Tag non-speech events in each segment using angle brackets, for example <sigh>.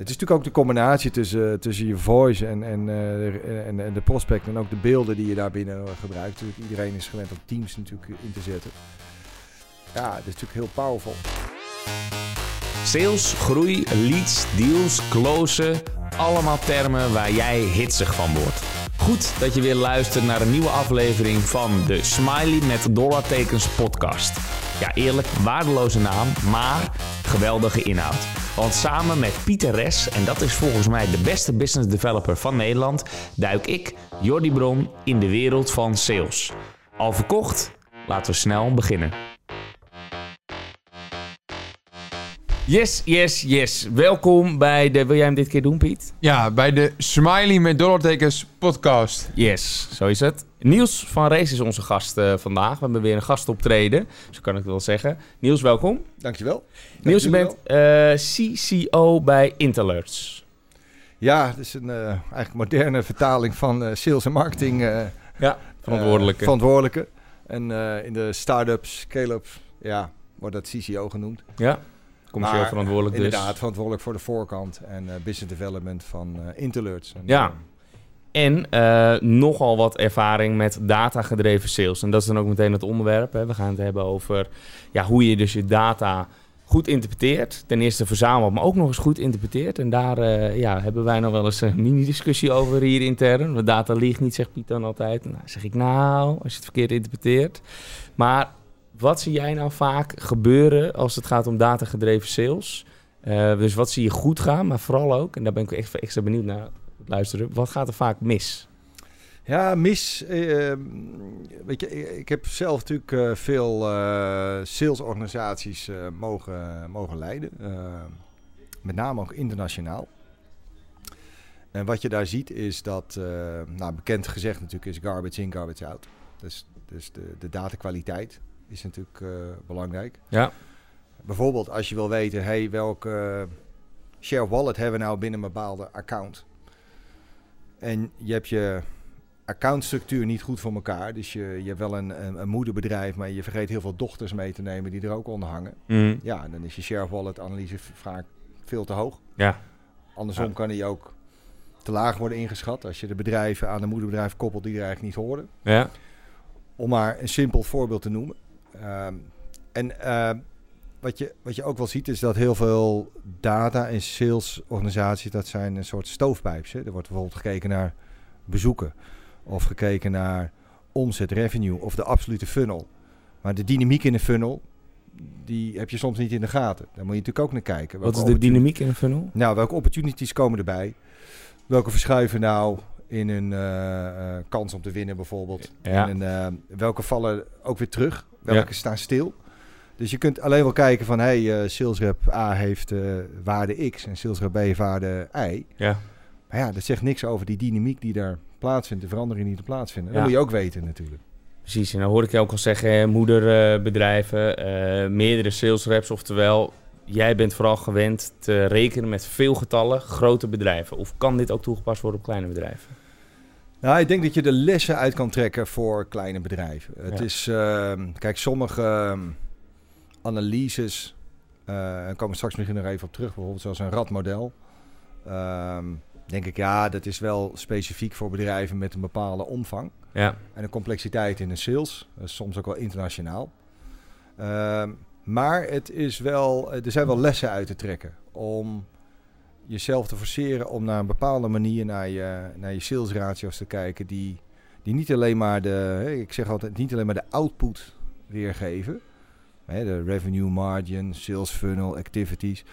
Het is natuurlijk ook de combinatie tussen, tussen je voice en, en, eh, en, en de prospect en ook de beelden die je daar binnen gebruikt. Natuurlijk, iedereen is gewend om Teams natuurlijk in te zetten. Ja, dat is natuurlijk heel powerful. Sales, groei, leads, deals, closen. Allemaal termen waar jij hitsig van wordt. Goed dat je weer luistert naar een nieuwe aflevering van de Smiley met dollartekens podcast. Ja, eerlijk, waardeloze naam, maar geweldige inhoud. Want samen met Pieter Res, en dat is volgens mij de beste business developer van Nederland, duik ik, Jordi Bron, in de wereld van sales. Al verkocht? Laten we snel beginnen. Yes, yes, yes. Welkom bij de... Wil jij hem dit keer doen, Piet? Ja, bij de Smiley met dollartekens podcast. Yes, zo is het. Niels van Rees is onze gast eh, vandaag. We hebben weer een gastoptreden, zo kan ik het wel zeggen. Niels, welkom. Dankjewel. Niels, je bent eh, CCO bij Interlerts. Ja, dat is een eh, eigenlijk moderne vertaling van eh, sales en marketing. eh, Ja, verantwoordelijke. verantwoordelijke. En eh, in de start-ups, scale-ups, ja, wordt dat CCO genoemd. ja, commercieel Maar, verantwoordelijk dus. Inderdaad, verantwoordelijk voor de voorkant en eh, business development van eh Interlerts. En, Ja. eh, En nogal wat ervaring met datagedreven sales. En dat is dan ook meteen het onderwerp. Hè. We gaan het hebben over ja, hoe je dus je data goed interpreteert. Ten eerste verzamelt, maar ook nog eens goed interpreteert. En daar ja, hebben wij nog wel eens een mini-discussie over hier intern. Want data liegt niet, zegt Piet dan altijd. Nou, zeg ik nou, als je het verkeerd interpreteert. Maar wat zie jij nou vaak gebeuren als het gaat om datagedreven sales? Eh, dus wat zie je goed gaan, maar vooral ook, en daar ben ik echt extra benieuwd naar luisteren, wat gaat er vaak mis? Ja, mis. eh, weet je, ik, heb zelf natuurlijk eh, veel salesorganisaties mogen, mogen leiden. met name ook internationaal. En wat je daar ziet is dat, nou bekend gezegd natuurlijk, is garbage in, garbage out. Dus, dus de, de datakwaliteit is natuurlijk eh, belangrijk. Ja. Bijvoorbeeld als je wil weten, hey, welke share wallet hebben we nou binnen een bepaalde account? En je hebt je accountstructuur niet goed voor elkaar. Dus je, je hebt wel een, een, een moederbedrijf, maar je vergeet heel veel dochters mee te nemen die er ook onder hangen. Ja, dan is je share wallet analyse vaak veel te hoog. Ja. Andersom Ja. kan die ook te laag worden ingeschat als je de bedrijven aan de moederbedrijf koppelt die er eigenlijk niet horen. Ja. Om maar een simpel voorbeeld te noemen. Ehm, en ehm, wat, je, wat je ook wel ziet is dat heel veel data- en salesorganisaties, dat zijn een soort stoofpijps. Hè. Er wordt bijvoorbeeld gekeken naar bezoeken. Of gekeken naar omzet, revenue of de absolute funnel. Maar de dynamiek in de funnel, die heb je soms niet in de gaten. Daar moet je natuurlijk ook naar kijken. Wat is de dynamiek in een funnel? nou, welke opportunities komen erbij? Welke verschuiven nou in een eh, eh, kans om te winnen bijvoorbeeld? Ja. En eh, welke vallen ook weer terug? Welke staan stil? Dus je kunt alleen wel kijken van... hey, eh salesrep A heeft waarde X en salesrep B heeft waarde Y. Ja. Maar ja, dat zegt niks over die dynamiek die daar plaatsvindt... de veranderingen die er plaatsvinden. Dat Ja. moet je ook weten natuurlijk. Precies, en dan hoor ik je ook al zeggen, moederbedrijven, meerdere sales reps, oftewel, jij bent vooral gewend te rekenen met veel getallen, grote bedrijven. Of kan dit ook toegepast worden op kleine bedrijven? Nou, ik denk dat je de lessen uit kan trekken voor kleine bedrijven. Het Ja. is, ehm, kijk, sommige ehm, analyses, eh daar komen we straks misschien nog even op terug, bijvoorbeeld zoals een radmodel. Ehm, denk ik, ja, dat is wel specifiek voor bedrijven met een bepaalde omvang Ja, en een complexiteit in de sales, eh, soms ook wel internationaal. Maar het is wel, er zijn wel lessen uit te trekken om jezelf te forceren om naar een bepaalde manier naar je, naar je sales ratio's te kijken die, die niet alleen maar de, ik zeg altijd, niet alleen maar de output weergeven, hè, de revenue margin, sales funnel, activities,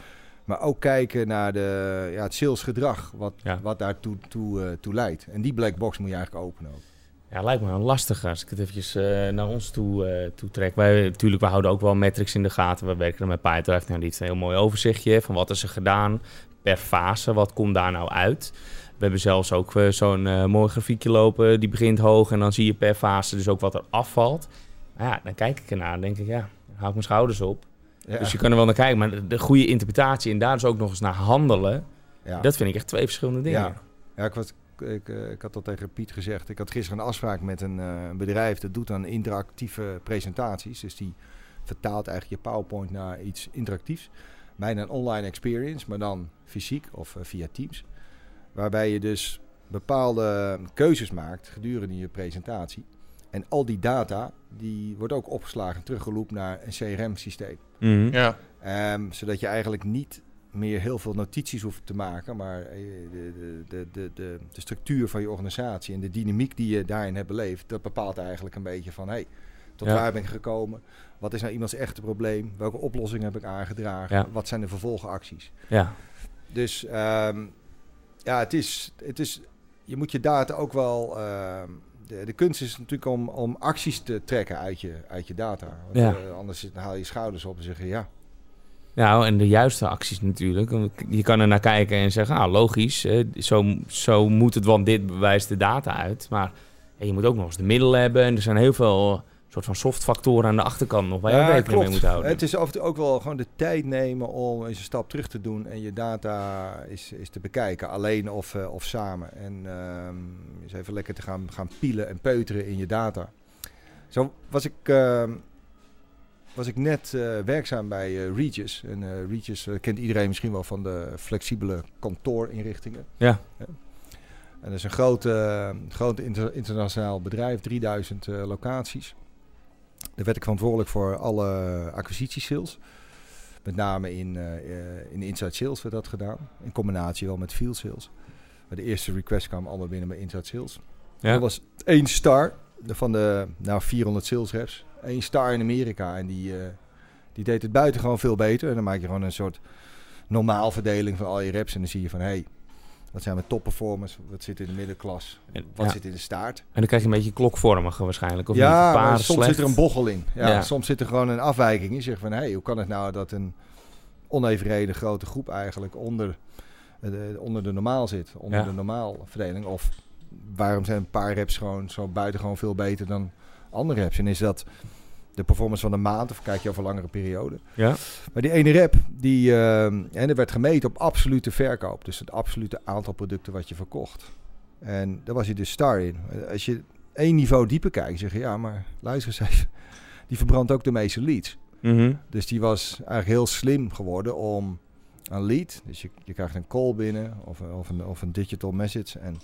maar ook kijken naar de, ja, het salesgedrag, wat, Ja. wat daartoe toe, eh, toe leidt. En die black box moet je eigenlijk openen ook. ja lijkt me wel lastig als ik het eventjes eh, naar ons toe, eh toe trek. Wij, natuurlijk, we houden ook wel metrics in de gaten. We werken er met PyTrack. Nou, die heeft een heel mooi overzichtje van wat is er gedaan per fase. Wat komt daar nou uit? We hebben zelfs ook eh, zo'n eh, mooi grafiekje lopen. Die begint hoog en dan zie je per fase dus ook wat er afvalt. Nou ja, dan kijk ik ernaar en denk ik, ja, dan hou ik mijn schouders op. Ja. Dus je kan er wel naar kijken, maar de, de goede interpretatie en daar dus ook nog eens naar handelen, ja. dat vind ik echt twee verschillende dingen. Ja. Ja, ik, was, ik, eh, ik had dat tegen Piet gezegd. Ik had gisteren een afspraak met een bedrijf dat doet aan interactieve presentaties. Dus die vertaalt eigenlijk je PowerPoint naar iets interactiefs. Bijna een online experience, maar dan fysiek of eh, via Teams. Waarbij je dus bepaalde keuzes maakt gedurende je presentatie. En al die data, die wordt ook opgeslagen, teruggeloopt naar een CRM-systeem. Mhm. Ja. Ehm, zodat je eigenlijk niet meer heel veel notities hoeft te maken, maar eh, de, de, de, de, de, de structuur van je organisatie en de dynamiek die je daarin hebt beleefd, dat bepaalt eigenlijk een beetje van, hey, tot Ja. waar ben ik gekomen? Wat is nou iemands echte probleem? Welke oplossing heb ik aangedragen? Ja. Wat zijn de vervolgacties? ja. Dus ehm, ja, het is, het is, je moet je data ook wel. ehm, de, de kunst is natuurlijk om, om acties te trekken uit je, uit je data. Want, Ja. eh, anders haal je schouders op en zeg je ja. Nou, en de juiste acties natuurlijk. Je kan er naar kijken en zeggen, ah, logisch, zo, zo moet het, want dit bewijst de data uit. Maar je moet ook nog eens de middelen hebben. En er zijn heel veel soort van soft factoren aan de achterkant nog waar je Ja, rekening mee moet houden. Het is af en toe ook wel gewoon de tijd nemen om eens een stap terug te doen en je data is, is te bekijken, alleen of, eh, of samen. En ehm eens even lekker te gaan, gaan pielen en peuteren in je data. Zo was ik, ehm, was ik net eh, werkzaam bij eh, Regis. En Regis kent iedereen misschien wel van de flexibele kantoorinrichtingen. Ja. En dat is een groot, groot inter- internationaal bedrijf, 3000 eh, locaties. Daar werd ik verantwoordelijk voor alle acquisitiesales. Met name in, eh, eh, in inside sales werd dat gedaan. In combinatie wel met field sales. Maar de eerste request kwam allemaal binnen bij inside sales. Ja. Dat was één star van de nou, 400 sales reps. Eén star in Amerika. En die, eh, die deed het buiten gewoon veel beter. En dan maak je gewoon een soort normaal verdeling van al je reps. En dan zie je van, hé, hey, wat zijn mijn top performers? Wat zit in de middenklas? En, Wat ja. zit in de staart? en dan krijg je een beetje klokvormige waarschijnlijk. Of niet? ja, Een paar soms slecht. zit er een bochel in. Ja, Ja. Soms zit er gewoon een afwijking in. Je zegt van, hé, hey, hoe kan het nou dat een onevenredig grote groep eigenlijk onder, eh, de, onder de normaal zit? Onder Ja. de normaal verdeling. Of waarom zijn een paar reps gewoon zo buiten gewoon veel beter dan andere reps? En is dat de performance van de maand of kijk je over langere periode? Ja? Maar die ene rep, die, en er werd gemeten op absolute verkoop. Dus het absolute aantal producten wat je verkocht. En daar was hij dus star in. Als je één niveau dieper kijkt, zeg je ja, maar luister eens even. <laughs> Die verbrandt ook de meeste leads. Mhm. Dus die was eigenlijk heel slim geworden om een lead. Dus je, je krijgt een call binnen of, of, een, of een digital message. En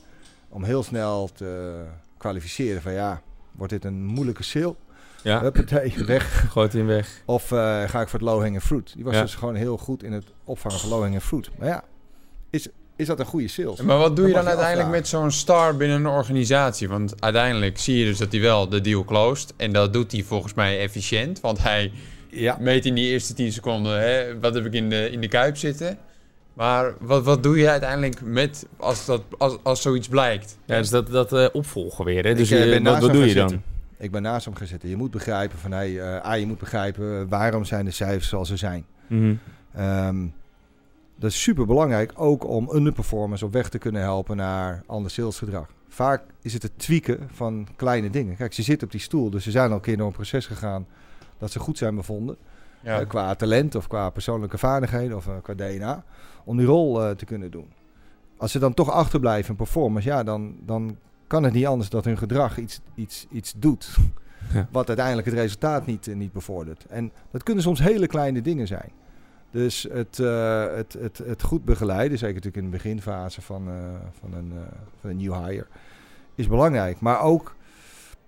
om heel snel te kwalificeren van ja, wordt dit een moeilijke sale? Ja, Huppatee, weg. <laughs> gooit hem weg. Of eh, ga ik voor het low-hanging fruit? Die was Ja. dus gewoon heel goed in het opvangen van low-hanging fruit. Maar ja, is, is dat een goede sales? Maar wat doe je dan je uiteindelijk met zo'n star binnen een organisatie? Want uiteindelijk zie je dus dat hij wel de deal closed. En dat doet hij volgens mij efficiënt. Want hij Ja, meet in die eerste 10 seconden, hè, wat heb ik in de, in de kuip zitten. Maar wat, wat doe je uiteindelijk met als, dat, als, als zoiets blijkt? Ja, dus dat, dat eh, opvolgen weer. Hè? Dus Ik, eh, je- wat, wat doe je dan? zitten. Ik ben naast hem gaan zitten. Je moet begrijpen van, hey, eh, A, je moet begrijpen eh, waarom zijn de cijfers zoals ze zijn. Mhm. Ehm, dat is super belangrijk, ook om underperformers op weg te kunnen helpen naar ander salesgedrag. Vaak is het het tweaken van kleine dingen. Kijk, ze zitten op die stoel, dus ze zijn al een keer door een proces gegaan dat ze goed zijn bevonden. Ja. Eh, qua talent of qua persoonlijke vaardigheden of qua DNA. Om die rol eh, te kunnen doen. Als ze dan toch achterblijven in performance, ja, dan, dan kan het niet anders dat hun gedrag iets, iets, iets doet. Ja. <laughs> Wat uiteindelijk het resultaat niet, eh, niet bevordert. En dat kunnen soms hele kleine dingen zijn. Dus het, eh, het, het, het goed begeleiden, zeker natuurlijk in de beginfase van, eh, van, een, eh, van een new hire, is belangrijk. Maar ook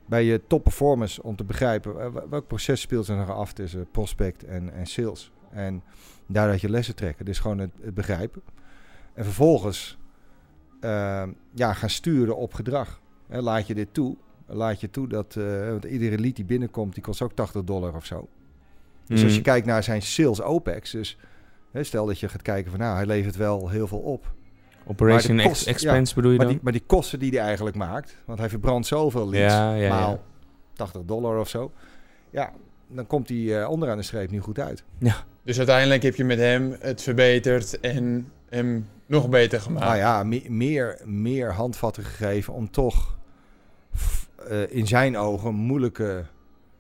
bij je top performance om te begrijpen welk proces speelt er nog af tussen prospect en, en sales. En daaruit je lessen trekken. Dus gewoon het, het begrijpen. En vervolgens eh, ja, gaan sturen op gedrag. Hè, laat je dit toe. Laat je toe dat, eh, want iedere lead die binnenkomt, die kost ook 80 dollar of zo. Dus als je Mhm. kijkt naar zijn sales OPEX, dus hè, stel dat je gaat kijken van nou, hij levert wel heel veel op. Operation kost- expense bedoel je Maar dan? die, maar die kosten die hij eigenlijk maakt, want hij verbrandt zoveel leads, ja, ja, maal ja. 80 dollar of zo. Ja, dan komt hij eh, onderaan de streep niet goed uit. Dus uiteindelijk heb je met hem het verbeterd en hem nog beter gemaakt. Nou ja, me- meer, meer handvatten gegeven om toch eh, in zijn ogen moeilijke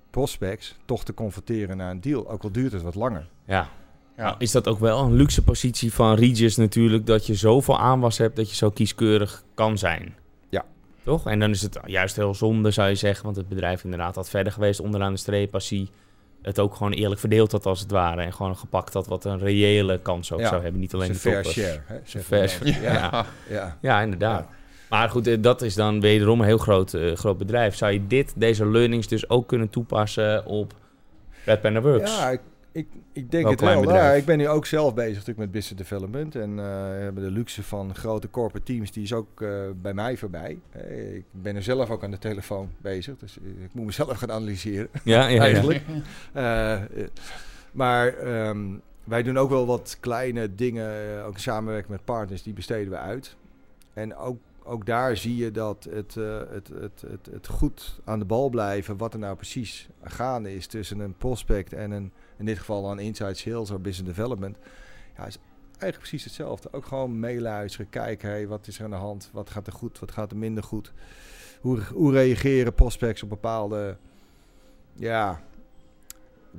prospects toch te converteren naar een deal. Ook al duurt het wat langer. Ja. Ja. Nou, is dat ook wel een luxe positie van Regis natuurlijk... dat je zoveel aanwas hebt dat je zo kieskeurig kan zijn? Ja. Toch? En dan is het juist heel zonde, zou je zeggen... want het bedrijf inderdaad had verder geweest onderaan de streep... als hij het ook gewoon eerlijk verdeeld had als het ware. En gewoon gepakt had wat een reële kans ook Ja. zou hebben. Niet alleen de fair toppers. share. Hè, fair share. Ja. Ja, ja. Ja, inderdaad. Maar goed, eh, dat is dan wederom een heel groot, eh, groot bedrijf. Zou je dit, deze learnings dus ook kunnen toepassen op Red Panda Works? Ja, ik, ik, ik denk Wel het wel. Ja, ik ben nu ook zelf bezig natuurlijk met business development. En eh, we hebben de luxe van grote corporate teams, die is ook eh, bij mij voorbij. Eh, ik ben er zelf ook aan de telefoon bezig, dus ik moet mezelf <laughs> gaan analyseren ja, ja, ja. eigenlijk. Eh, maar ehm, wij doen ook wel wat kleine dingen, ook in samenwerking met partners, die besteden we uit. En ook, ook daar zie je dat het, het, het, het, het goed aan de bal blijven, wat er nou precies gaande is tussen een prospect en een, in dit geval een inside sales of business development. Ja, is eigenlijk precies hetzelfde. Ook gewoon meeluisteren, kijken, hey, wat is er aan de hand, wat gaat er goed, wat gaat er minder goed. Hoe, hoe reageren prospects op bepaalde ja,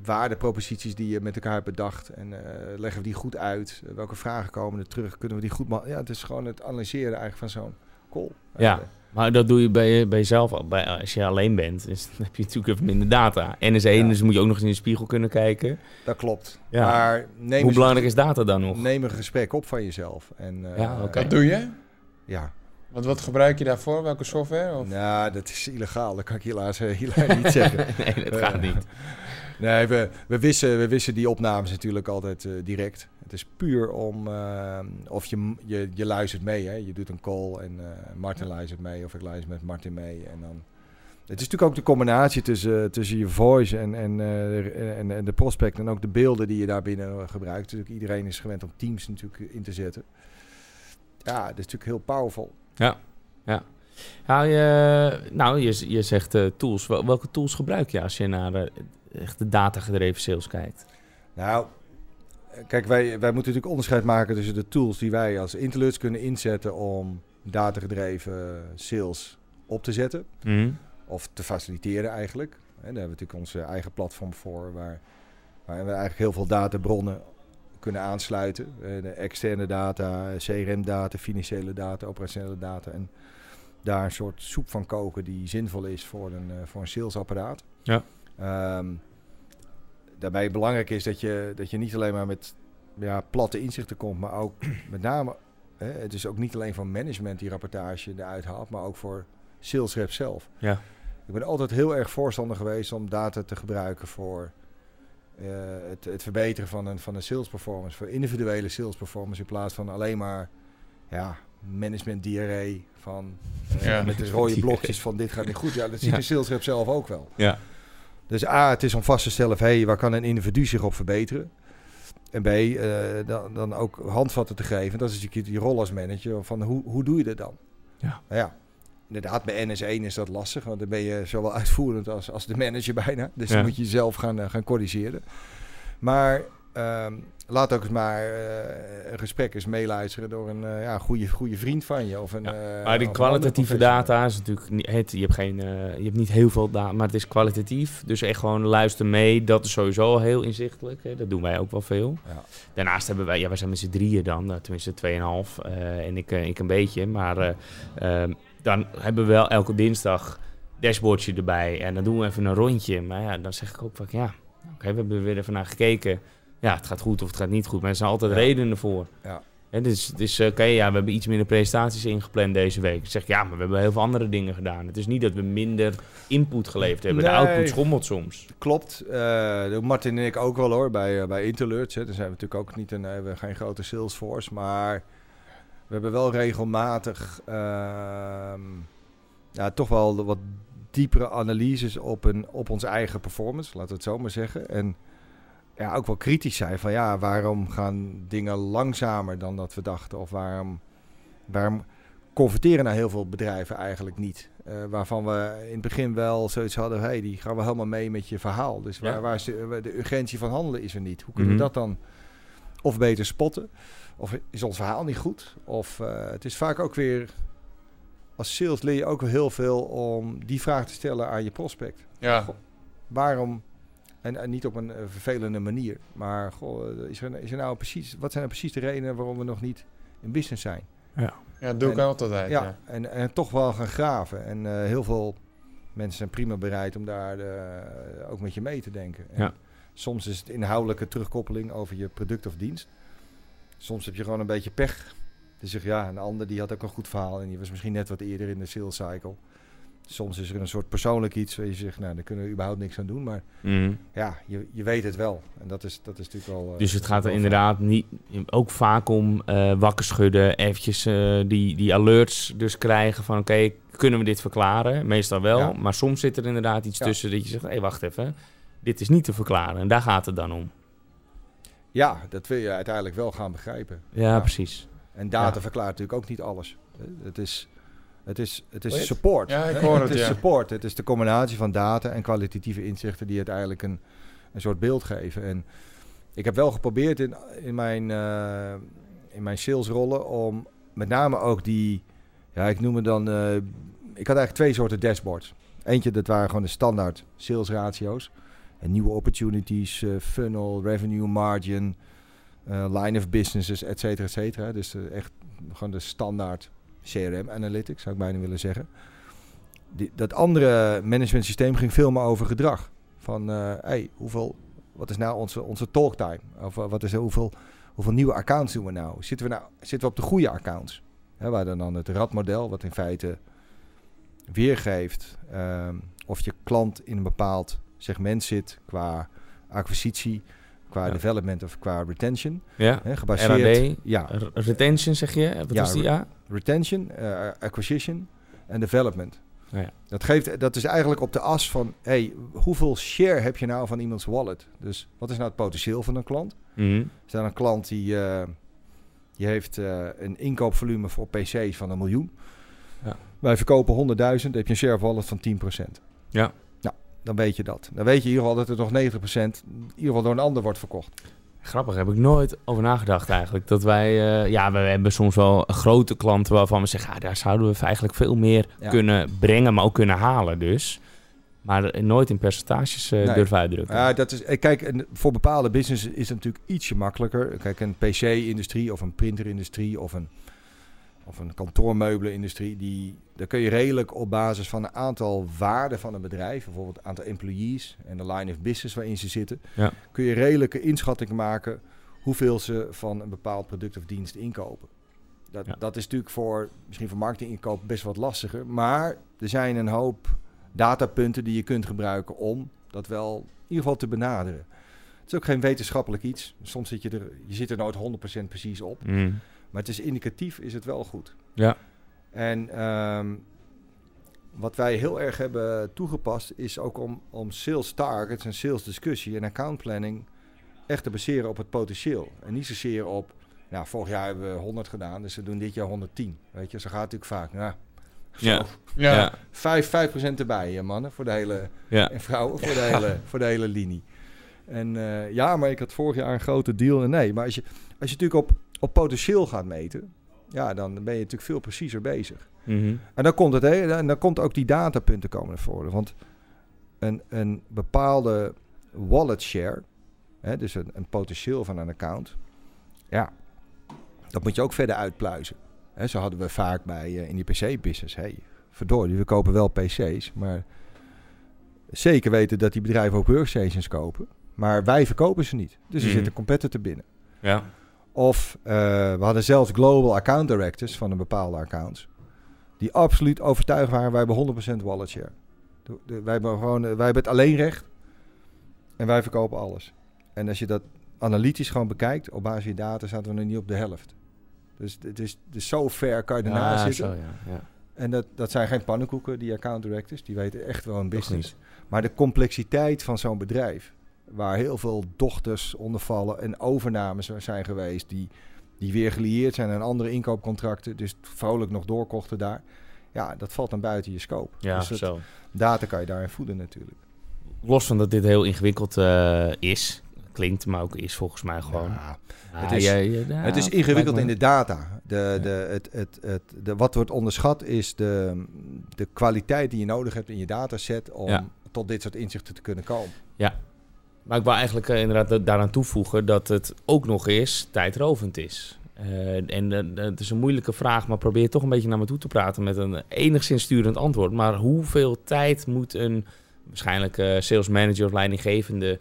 waardeproposities die je met elkaar hebt bedacht. En eh, leggen we die goed uit? Welke vragen komen er terug? Kunnen we die goed... Ja, het is gewoon het analyseren eigenlijk van zo'n call. Ja. Eh, Maar dat doe je bij, bij jezelf al. Bij, als je alleen bent, dus <laughs> dan heb je natuurlijk even minder data. En is één, Ja. dus moet je ook nog eens in de spiegel kunnen kijken. dat klopt. Ja. Maar neem Hoe belangrijk is data dan nog? Neem een gesprek op van jezelf. En, eh, Ja, oké. Dat doe je? Ja, Want wat gebruik je daarvoor? Welke software? Of? nou, dat is illegaal. Dat kan ik helaas, eh, helaas niet zeggen. <laughs> nee, dat gaat Eh, niet. Nee, we, we, wissen, we wissen die opnames natuurlijk altijd eh, direct. Het is puur om, eh, of je, je, je luistert mee. Hè? Je doet een call en eh, Martin luistert mee of ik luister met Martin mee. En dan, het is natuurlijk ook de combinatie tussen, tussen je voice en, en, en, en de prospect en ook de beelden die je daarbinnen gebruikt. Dus iedereen is gewend om Teams natuurlijk in te zetten. Ja, dat is natuurlijk heel powerful. Hou je, nou, je, je zegt tools. Wel- Welke tools gebruik je als je naar echt de datagedreven sales kijkt? Nou, kijk, wij, wij moeten natuurlijk onderscheid maken tussen de tools die wij als Interluts kunnen inzetten om datagedreven sales op te zetten. Mhm. Of te faciliteren eigenlijk. En daar hebben we natuurlijk onze eigen platform voor, waar, waar we eigenlijk heel veel databronnen kunnen aansluiten. Eh, de externe data, CRM-data, financiële data, operationele data. En daar een soort soep van koken die zinvol is voor een, eh, voor een salesapparaat. Ja. Ehm, daarbij belangrijk is dat je, dat je niet alleen maar met ja, platte inzichten komt, maar ook <clears throat> met name, hè, het is ook niet alleen van management die rapportage eruit haalt, maar ook voor sales rep zelf. Ja. Ik ben altijd heel erg voorstander geweest om data te gebruiken voor eh, het, het verbeteren van een, van een sales performance, voor individuele sales performance in plaats van alleen maar ja, management diarree van eh, Ja. met de rode <laughs> blokjes van dit gaat niet goed. Ja, dat ziet Ja. de sales rep zelf ook wel. Ja. Dus A, het is om vast te stellen van, hey, waar kan een individu zich op verbeteren? En B, eh, dan, dan ook handvatten te geven. Dat is natuurlijk je rol als manager. Van hoe, hoe doe je dat dan? Ja. Nou ja, inderdaad, bij NS1 is dat lastig. Want dan ben je zowel uitvoerend als, als de manager bijna. Dus dan Ja. moet je jezelf gaan, eh, gaan corrigeren. Maar ehm, laat ook eens maar eh, een gesprek eens meeluisteren door een eh, ja, goede, goede vriend van je. Of een, Ja, eh, Maar die kwalitatieve data is natuurlijk niet, het, je, hebt geen, je hebt niet heel veel data, maar het is kwalitatief. Dus echt gewoon luister mee. Dat is sowieso al heel inzichtelijk. Hè. Dat doen wij ook wel veel. Ja. Daarnaast hebben wij, ja, wij zijn met z'n drieën dan, tenminste 2,5 eh en ik, ik een beetje. Maar eh, ehm, dan hebben we wel elke dinsdag dashboardje erbij en dan doen we even een rondje. Maar ja, dan zeg ik ook van ja, oké, we hebben er weer even naar gekeken. Ja, het gaat goed of het gaat niet goed. Maar er zijn altijd Ja. redenen voor. Ja. Hè, dus dus oké, ja, we hebben iets minder presentaties ingepland deze week. Ik zeg ja, maar we hebben heel veel andere dingen gedaan. Het is niet dat we minder input geleverd hebben. De output schommelt soms. Klopt. Doen Martin en ik ook wel hoor, bij, eh, bij Interlurts. Hè. Dan zijn we natuurlijk ook niet een, we hebben geen grote salesforce, maar we hebben wel regelmatig ehm, ja, toch wel wat diepere analyses op, een, op onze eigen performance, laten we het zo maar zeggen. En ja, ook wel kritisch zijn van ja, waarom gaan dingen langzamer dan dat we dachten? Of waarom, waarom converteren nou heel veel bedrijven eigenlijk niet? Eh, waarvan we in het begin wel zoiets hadden, hey, die gaan we helemaal mee met je verhaal. Dus waar, Ja. waar is de, de urgentie van handelen is er niet. Hoe kunnen Mhm. we dat dan of beter spotten? Of is ons verhaal niet goed? Of eh, het is vaak ook weer, als sales leer je ook wel heel veel om die vraag te stellen aan je prospect. Ja. Waarom, en, en niet op een eh, vervelende manier, maar goh, eh, is er, is er nou precies, wat zijn er precies de redenen waarom we nog niet in business zijn? ja, dat doe ik En- altijd. Ja, Ja. En, en toch wel gaan graven. En eh, heel veel mensen zijn prima bereid om daar ook met je mee te denken. En Ja. Soms is het inhoudelijke terugkoppeling over je product of dienst. Soms heb je gewoon een beetje pech. Dus zeg ja, een ander die had ook een goed verhaal en die was misschien net wat eerder in de sales cycle. Soms is er een soort persoonlijk iets waar je zegt, nou, daar kunnen we überhaupt niks aan doen. Maar Mhm. ja, je, je weet het wel. En dat is, dat is natuurlijk wel... eh, Dus het gaat er inderdaad niet, ook vaak om eh, wakker schudden, eventjes eh, die, die alerts dus krijgen van oké, kunnen we dit verklaren? Meestal wel, Ja. maar soms zit er inderdaad iets Ja. tussen dat je zegt, hé hey, wacht even, dit is niet te verklaren. En daar gaat het dan om. Ja, dat wil je uiteindelijk wel gaan begrijpen. Ja, precies. En data Ja. verklaart natuurlijk ook niet alles. Het is, het is, het is support. Ja, ik hoor het het, is ja. support. Het is de combinatie van data en kwalitatieve inzichten die uiteindelijk een, een soort beeld geven. En ik heb wel geprobeerd in, in mijn, eh, in mijn salesrollen om met name ook die, ja, ik noem het dan, eh, ik had eigenlijk twee soorten dashboards. Eentje, dat waren gewoon de standaard sales ratio's. En nieuwe opportunities, eh, funnel, revenue margin, line of businesses, et cetera, et cetera. Dus echt gewoon de standaard CRM analytics, zou ik bijna willen zeggen. Die, dat andere management systeem ging veel meer over gedrag. Van, eh hey, hoeveel, wat is nou onze, onze talktime? Of eh, wat is, hoeveel, hoeveel nieuwe accounts doen we nou? Zitten we, nou, zitten we op de goede accounts? Hè, waar dan, dan het radmodel, wat in feite weergeeft ehm, of je klant in een bepaald segment zit qua acquisitie, qua Ja. development of qua retention. Ja, Hè, gebaseerd, RAD, ja, retention zeg je? Wat Ja, was die? Ja? Retention, eh, acquisition en development. Oh ja. Dat, geeft, dat is eigenlijk op de as van, hey, hoeveel share heb je nou van iemands wallet? Dus wat is nou het potentieel van een klant? Mhm. Is er een klant die, eh, die heeft eh, een inkoopvolume voor PC's van een miljoen. Ja. Wij verkopen 100.000, dan heb je een share of wallet van 10%. Ja. Nou, dan weet je dat. Dan weet je in ieder geval dat er nog 90% in ieder geval door een ander wordt verkocht. Grappig, heb ik nooit over nagedacht eigenlijk. Dat wij, eh, ja, we hebben soms wel grote klanten waarvan we zeggen, ah, daar zouden we eigenlijk veel meer Ja. kunnen brengen, maar ook kunnen halen dus. Maar nooit in percentages eh, Nee. durven uitdrukken. Ja, dat is, eh, kijk, voor bepaalde businesses is het natuurlijk ietsje makkelijker. Kijk, een PC-industrie of een printerindustrie of een, of een kantoormeubelenindustrie, die, daar kun je redelijk op basis van een aantal waarden van een bedrijf, bijvoorbeeld het aantal employees en de line of business waarin ze zitten, Ja. kun je redelijke inschattingen maken hoeveel ze van een bepaald product of dienst inkopen. Dat, Ja. dat is natuurlijk voor, misschien voor marketinginkoop best wat lastiger, maar er zijn een hoop datapunten die je kunt gebruiken om dat wel in ieder geval te benaderen. Het is ook geen wetenschappelijk iets. Soms zit je er, je zit er nooit 100% precies op. Mhm. Maar het is indicatief, is het wel goed. Ja. En ehm, wat wij heel erg hebben toegepast, is ook om, om sales targets en sales discussie en account planning echt te baseren op het potentieel. En niet zozeer op, nou, vorig jaar hebben we 100 gedaan, dus we doen dit jaar 110. Weet je, zo gaat het natuurlijk vaak. Nou, Ja. Ja. Ja. 5, 5% erbij, hè, mannen, voor de hele, Ja. en vrouwen voor de hele, voor de hele linie. En eh, ja, maar ik had vorig jaar een grote deal. En nee, maar als je, als je natuurlijk op, op potentieel gaat meten, ja, dan ben je natuurlijk veel preciezer bezig. Mhm. En dan komt, het, hè, en dan komt ook die datapunten komen naar voren. Want een, een bepaalde wallet share, hè, dus een, een potentieel van een account, ja, dat moet je ook verder uitpluizen. Hè, zo hadden we vaak bij eh, in die PC-business. Hey, verdorie, we kopen wel PC's, maar zeker weten dat die bedrijven ook workstations kopen. Maar wij verkopen ze niet. Dus er Mhm. zit een competitor binnen. Ja. Of eh, we hadden zelfs global account directors van een bepaalde accounts. Die absoluut overtuigd waren, wij hebben 100% wallet share. De- de- wij, hebben gewoon, eh, wij hebben het alleen recht. En wij verkopen alles. En als je dat analytisch gewoon bekijkt, op basis van je data zaten we nog niet op de helft. Dus het is, dus zo ver kan je ernaast Ja, zitten. zo, ja. ja. En dat, dat zijn geen pannenkoeken, die account directors. Die weten echt wel een business. Maar de complexiteit van zo'n bedrijf, waar heel veel dochters onder vallen en overnames er zijn geweest, die, die weer gelieerd zijn aan andere inkoopcontracten, dus vrolijk nog doorkochten daar. Ja, dat valt dan buiten je scope. Ja, dus zo. data kan je daarin voeden natuurlijk. Los van dat dit heel ingewikkeld eh, is, klinkt, maar ook is volgens mij gewoon. Ja, Ja, het is- ja, ja, ja, het is ingewikkeld in de data. De, de, het, het, het, de, wat wordt onderschat is de, de kwaliteit die je nodig hebt in je dataset om Ja. tot dit soort inzichten te kunnen komen. Maar ik wil eigenlijk eh, inderdaad da- daaraan toevoegen dat het ook nog eens tijdrovend is. Eh, en eh, het is een moeilijke vraag, maar probeer toch een beetje naar me toe te praten met een enigszins sturend antwoord. Maar hoeveel tijd moet een waarschijnlijk sales manager of leidinggevende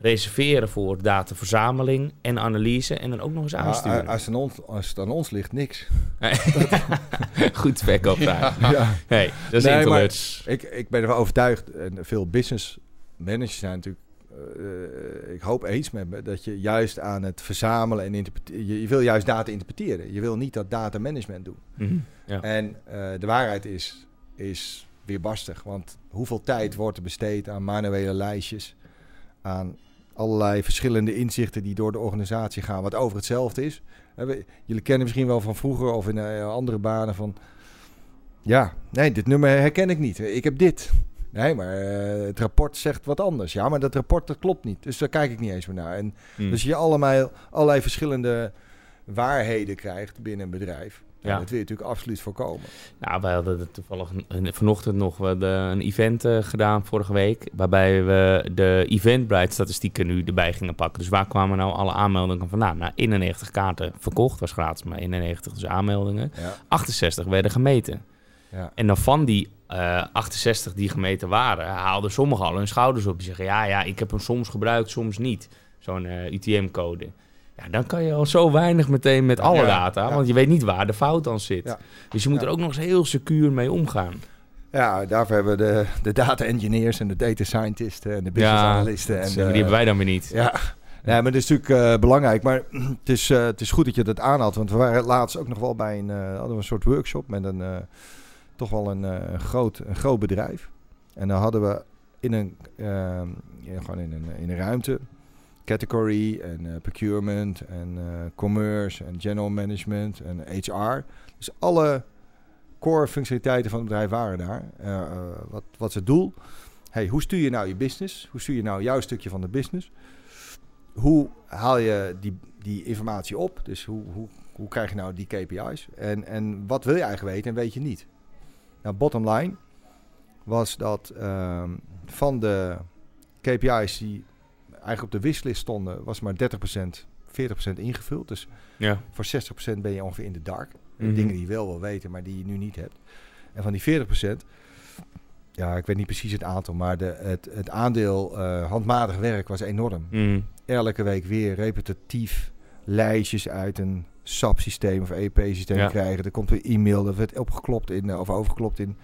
reserveren voor dataverzameling en analyse en dan ook nog eens Maar, aansturen. als, het aan ons, als het aan ons ligt, niks. <laughs> Goed spek op daar. Ja. Hey, dat is Nee, maar-. Ik, ik ben ervan overtuigd, en veel business managers zijn natuurlijk, ik hoop eens met me, dat je juist aan het verzamelen en interpreteren, je, je wil juist data interpreteren. Je wil niet dat data management doen. Mhm. Ja. En eh, de waarheid is, is weerbarstig, want hoeveel tijd wordt er besteed aan manuele lijstjes, aan allerlei verschillende inzichten die door de organisatie gaan, wat over hetzelfde is. Eh, Jullie kennen misschien wel van vroeger of in eh, andere banen van... Ja, nee, dit nummer herken ik niet. Ik heb dit. Nee, maar eh, het rapport zegt wat anders. Ja, maar dat rapport dat klopt niet. Dus daar kijk ik niet eens meer naar. En Mhm. Dus je allemaal, allerlei verschillende waarheden krijgt binnen een bedrijf. Ja. Dat wil je natuurlijk absoluut voorkomen. Nou, wij hadden het toevallig een- vanochtend nog we een event eh, gedaan vorige week. Waarbij we de Eventbrite-statistieken nu erbij gingen pakken. Dus waar kwamen nou alle aanmeldingen vandaan? Nou, 91 kaarten verkocht, was gratis, maar 91 dus aanmeldingen. Ja. 68 werden gemeten. Ja. En dan van die eh, 68 die gemeten waren, haalden sommigen al hun schouders op. Die zeggen, ja, ja, ik heb hem soms gebruikt, soms niet. Zo'n eh, UTM-code. Ja, dan kan je al zo weinig meteen met alle Ja, data, ja. want je weet niet waar de fout aan zit. Dus je moet er ook nog eens heel secuur mee omgaan. ja, daarvoor hebben we de, de data engineers en de data scientists en de business analisten. En de, die hebben wij dan weer niet. Ja, nee, maar dat is natuurlijk eh, belangrijk. Maar het is, eh, het is goed dat je dat aanhaalt. Want we waren laatst ook nog wel bij een, hadden we een soort workshop met een, toch wel een, eh, een groot, een groot bedrijf. En dan hadden we in een, eh, ja, gewoon in een, in een ruimte, category en eh, procurement en eh, commerce en general management en HR. Dus alle core functionaliteiten van het bedrijf waren daar. Wat, wat is het doel? Hey, hoe stuur je nou je business? Hoe stuur je nou jouw stukje van de business? Hoe haal je die, die informatie op? Dus hoe, hoe, hoe krijg je nou die KPI's? En, en wat wil je eigenlijk weten en weet je niet? Nou, bottom line was dat ehm, van de KPI's die eigenlijk op de wishlist stonden, was maar 30%, 40% ingevuld. Dus Ja. voor 60% ben je ongeveer in de dark. Mhm. Dingen die je wel wil weten, maar die je nu niet hebt. En van die 40%, ja, ik weet niet precies het aantal, maar de, het, het aandeel eh, handmatig werk was enorm. Mhm. Elke week weer repetitief lijstjes uit een SAP-systeem of EP-systeem Ja. krijgen. Er komt weer e-mail, dat werd opgeklopt in, eh, of overgeklopt in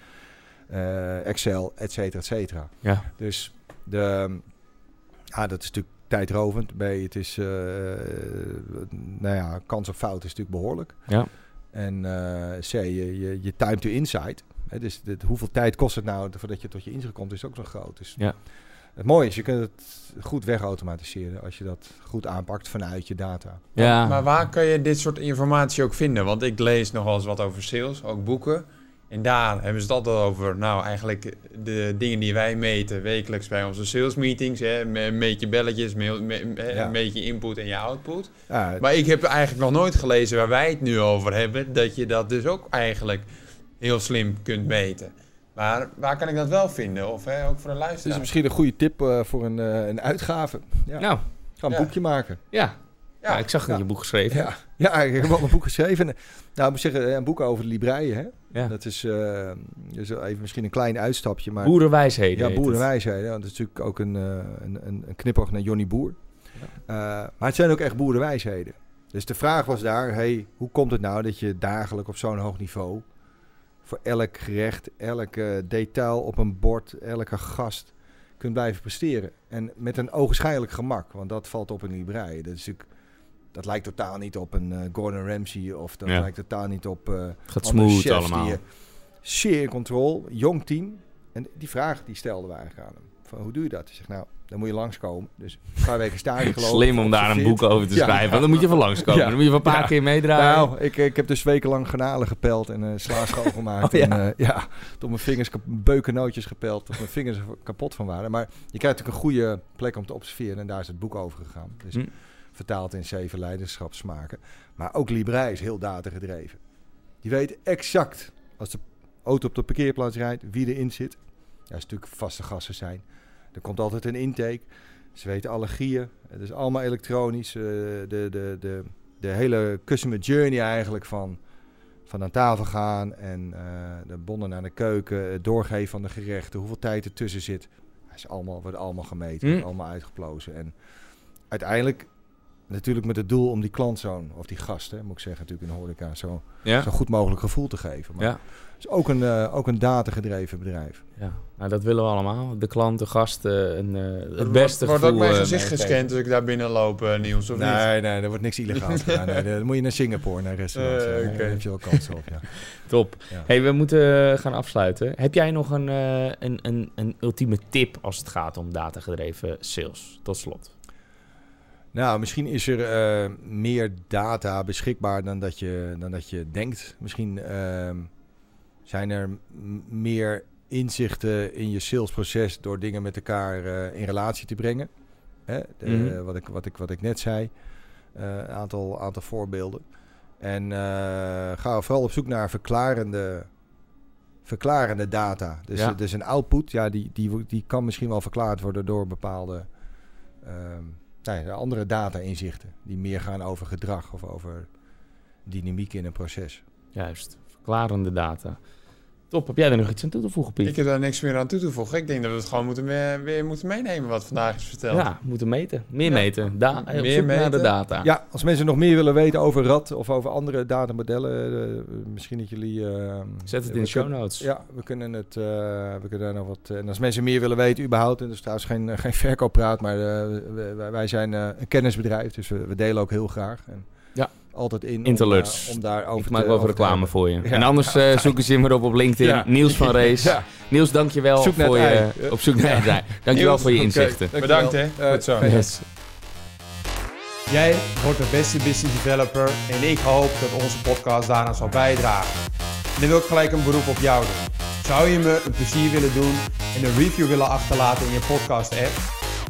eh, Excel, et cetera, et cetera. Ja. Dus de, ja, dat is natuurlijk tijdrovend. B, het is, eh, nou ja, kans op fout is natuurlijk behoorlijk. Ja. En eh, C, je, je, je time to insight. Hè, dus dit, hoeveel tijd kost het nou voordat je tot je inzicht komt, is ook zo groot. Dus Ja. Het mooie is, je kunt het goed wegautomatiseren als je dat goed aanpakt vanuit je data. Ja. Maar waar kan je dit soort informatie ook vinden? Want ik lees nog wel eens wat over sales, ook boeken. En daar hebben ze het altijd over, nou eigenlijk de dingen die wij meten wekelijks bij onze sales meetings. Hè, me- meet je belletjes, me- me- hè, Ja. meet je input en je output. Ja, Maar ik heb eigenlijk nog nooit gelezen waar wij het nu over hebben, dat je dat dus ook eigenlijk heel slim kunt meten. Maar waar kan ik dat wel vinden? Of hè, ook voor de het is luisteraar? misschien een goede tip eh, voor een, eh, een uitgave. Ja. Nou, Ga een Ja. boekje maken. ja. ja. Ja. ik zag het in Ja. je boek geschreven. Ja, ja ik heb wel een boek geschreven. Nou, ik moet zeggen, een boek over de libreien. Hè? Ja. Dat is, eh, dus even misschien een klein uitstapje. Maar Boerenwijsheden. Ja, boerenwijsheden. Want dat is natuurlijk ook een, eh, een, een, een knipoog naar Johnny Boer. Eh, maar het zijn ook echt boerenwijsheden. Dus de vraag was daar, hey, hoe komt het nou dat je dagelijks op zo'n hoog niveau... voor elk gerecht, elke detail op een bord, elke gast kunt blijven presteren. En met een ogenschijnlijk gemak, want dat valt op een librei. Dat, is natuurlijk, dat lijkt totaal niet op een eh, Gordon Ramsay of dat Ja. lijkt totaal niet op... Het gaat smooth allemaal. Die, eh, zeer in control, jong team. En die vraag die stelden we eigenlijk aan hem. Van, hoe doe je dat? Hij zegt, nou, dan moet je langskomen. Dus een paar weken stage <laughs> gelopen. Slim om daar een boek over te Ja. schrijven. Want dan moet je van langskomen. Ja. Dan moet je van een paar Ja. keer meedraaien. Nou, ik, ik heb dus wekenlang garnalen gepeld en uh, sla schoongemaakt. <laughs> Oh, ja. En, eh, ja, tot mijn vingers beukennootjes gepeld, tot mijn vingers er <laughs> kapot van waren. Maar je krijgt natuurlijk een goede plek om te observeren en daar is het boek over gegaan. Dus Hm. vertaald in zeven leiderschapsmaken. Maar ook Librei is heel datagedreven. Die weet exact, als de auto op de parkeerplaats rijdt, wie erin zit. Ja, als natuurlijk vaste gasten zijn. Er komt altijd een intake. Ze weten allergieën. Het is allemaal elektronisch. eh, de, de, de, de hele customer journey eigenlijk van, van aan tafel gaan en eh, de bonnen naar de keuken, het doorgeven van de gerechten, hoeveel tijd ertussen zit. Ja, is allemaal, wordt allemaal gemeten, wordt allemaal uitgeplozen. En uiteindelijk natuurlijk met het doel om die klant zo'n, of die gast, hè, moet ik zeggen, natuurlijk in de horeca, zo, Ja? zo goed mogelijk gevoel te geven. Maar Ja. het is ook een, eh, ook een datagedreven bedrijf. ja. Nou, dat willen we allemaal. De klant, de gasten, en, eh, het beste wordt, wordt ook mijn eh, gezicht gescand als ik daar binnen loop, eh, Niels, of niet? Nee, nee, er wordt niks illegaals <laughs> gedaan. Nee, dan moet je naar Singapore, naar restaurants. Eh, ja, oké. Daar heb je wel kans op, ja. <laughs> Top. Ja. Hey, we moeten gaan afsluiten. Heb jij nog een, eh, een, een, een ultieme tip als het gaat om datagedreven sales? Tot slot. Nou, misschien is er eh, meer data beschikbaar dan dat je, dan dat je denkt. Misschien ehm, zijn er meer inzichten in je salesproces door dingen met elkaar eh, in relatie te brengen. Hè? De- Mhm. wat, ik, wat, ik, wat ik net zei. Eh, Een aantal, aantal voorbeelden. En eh, ga vooral op zoek naar verklarende, verklarende data. Dus, Ja. dus een output, ja, die, die, die kan misschien wel verklaard worden door bepaalde ehm, ja, andere data-inzichten. Die meer gaan over gedrag of over dynamiek in een proces. Juist. Verklarende data. Top. Heb jij er nog iets aan toe te voegen, Piet? Ik heb daar niks meer aan toe te voegen. Ik denk dat we het gewoon moeten weer, weer moeten meenemen wat vandaag is verteld. Ja, moeten meten. Meer Ja. meten. Da op Meer zoek naar de meten. data. Ja, als mensen nog meer willen weten over RAD of over andere datamodellen, eh, misschien dat jullie... eh, Zet het in de show notes. Ja, we kunnen het, eh, we kunnen daar nog wat. En als mensen meer willen weten, überhaupt, en dat is trouwens geen, eh, geen <laughs> verkooppraat, maar eh, wij, wij zijn eh, een kennisbedrijf, dus we, we delen ook heel graag. En Ja. Altijd in. Interludes. Om, eh, om daar over Ik maak wel te reclame voor je. Ja. En anders eh, zoeken ze je maar op op LinkedIn. Ja. Niels van Rees. <laughs> Ja. Niels, dankjewel Zoek voor je... ei. Op zoek naar het ei. Dankjewel Niels, voor je inzichten. Bedankt hè. Eh, Goed zo. Yes. Jij wordt de beste business developer en ik hoop dat onze podcast daaraan zal bijdragen. En dan wil ik gelijk een beroep op jou doen. Zou je me een plezier willen doen en een review willen achterlaten in je podcast app?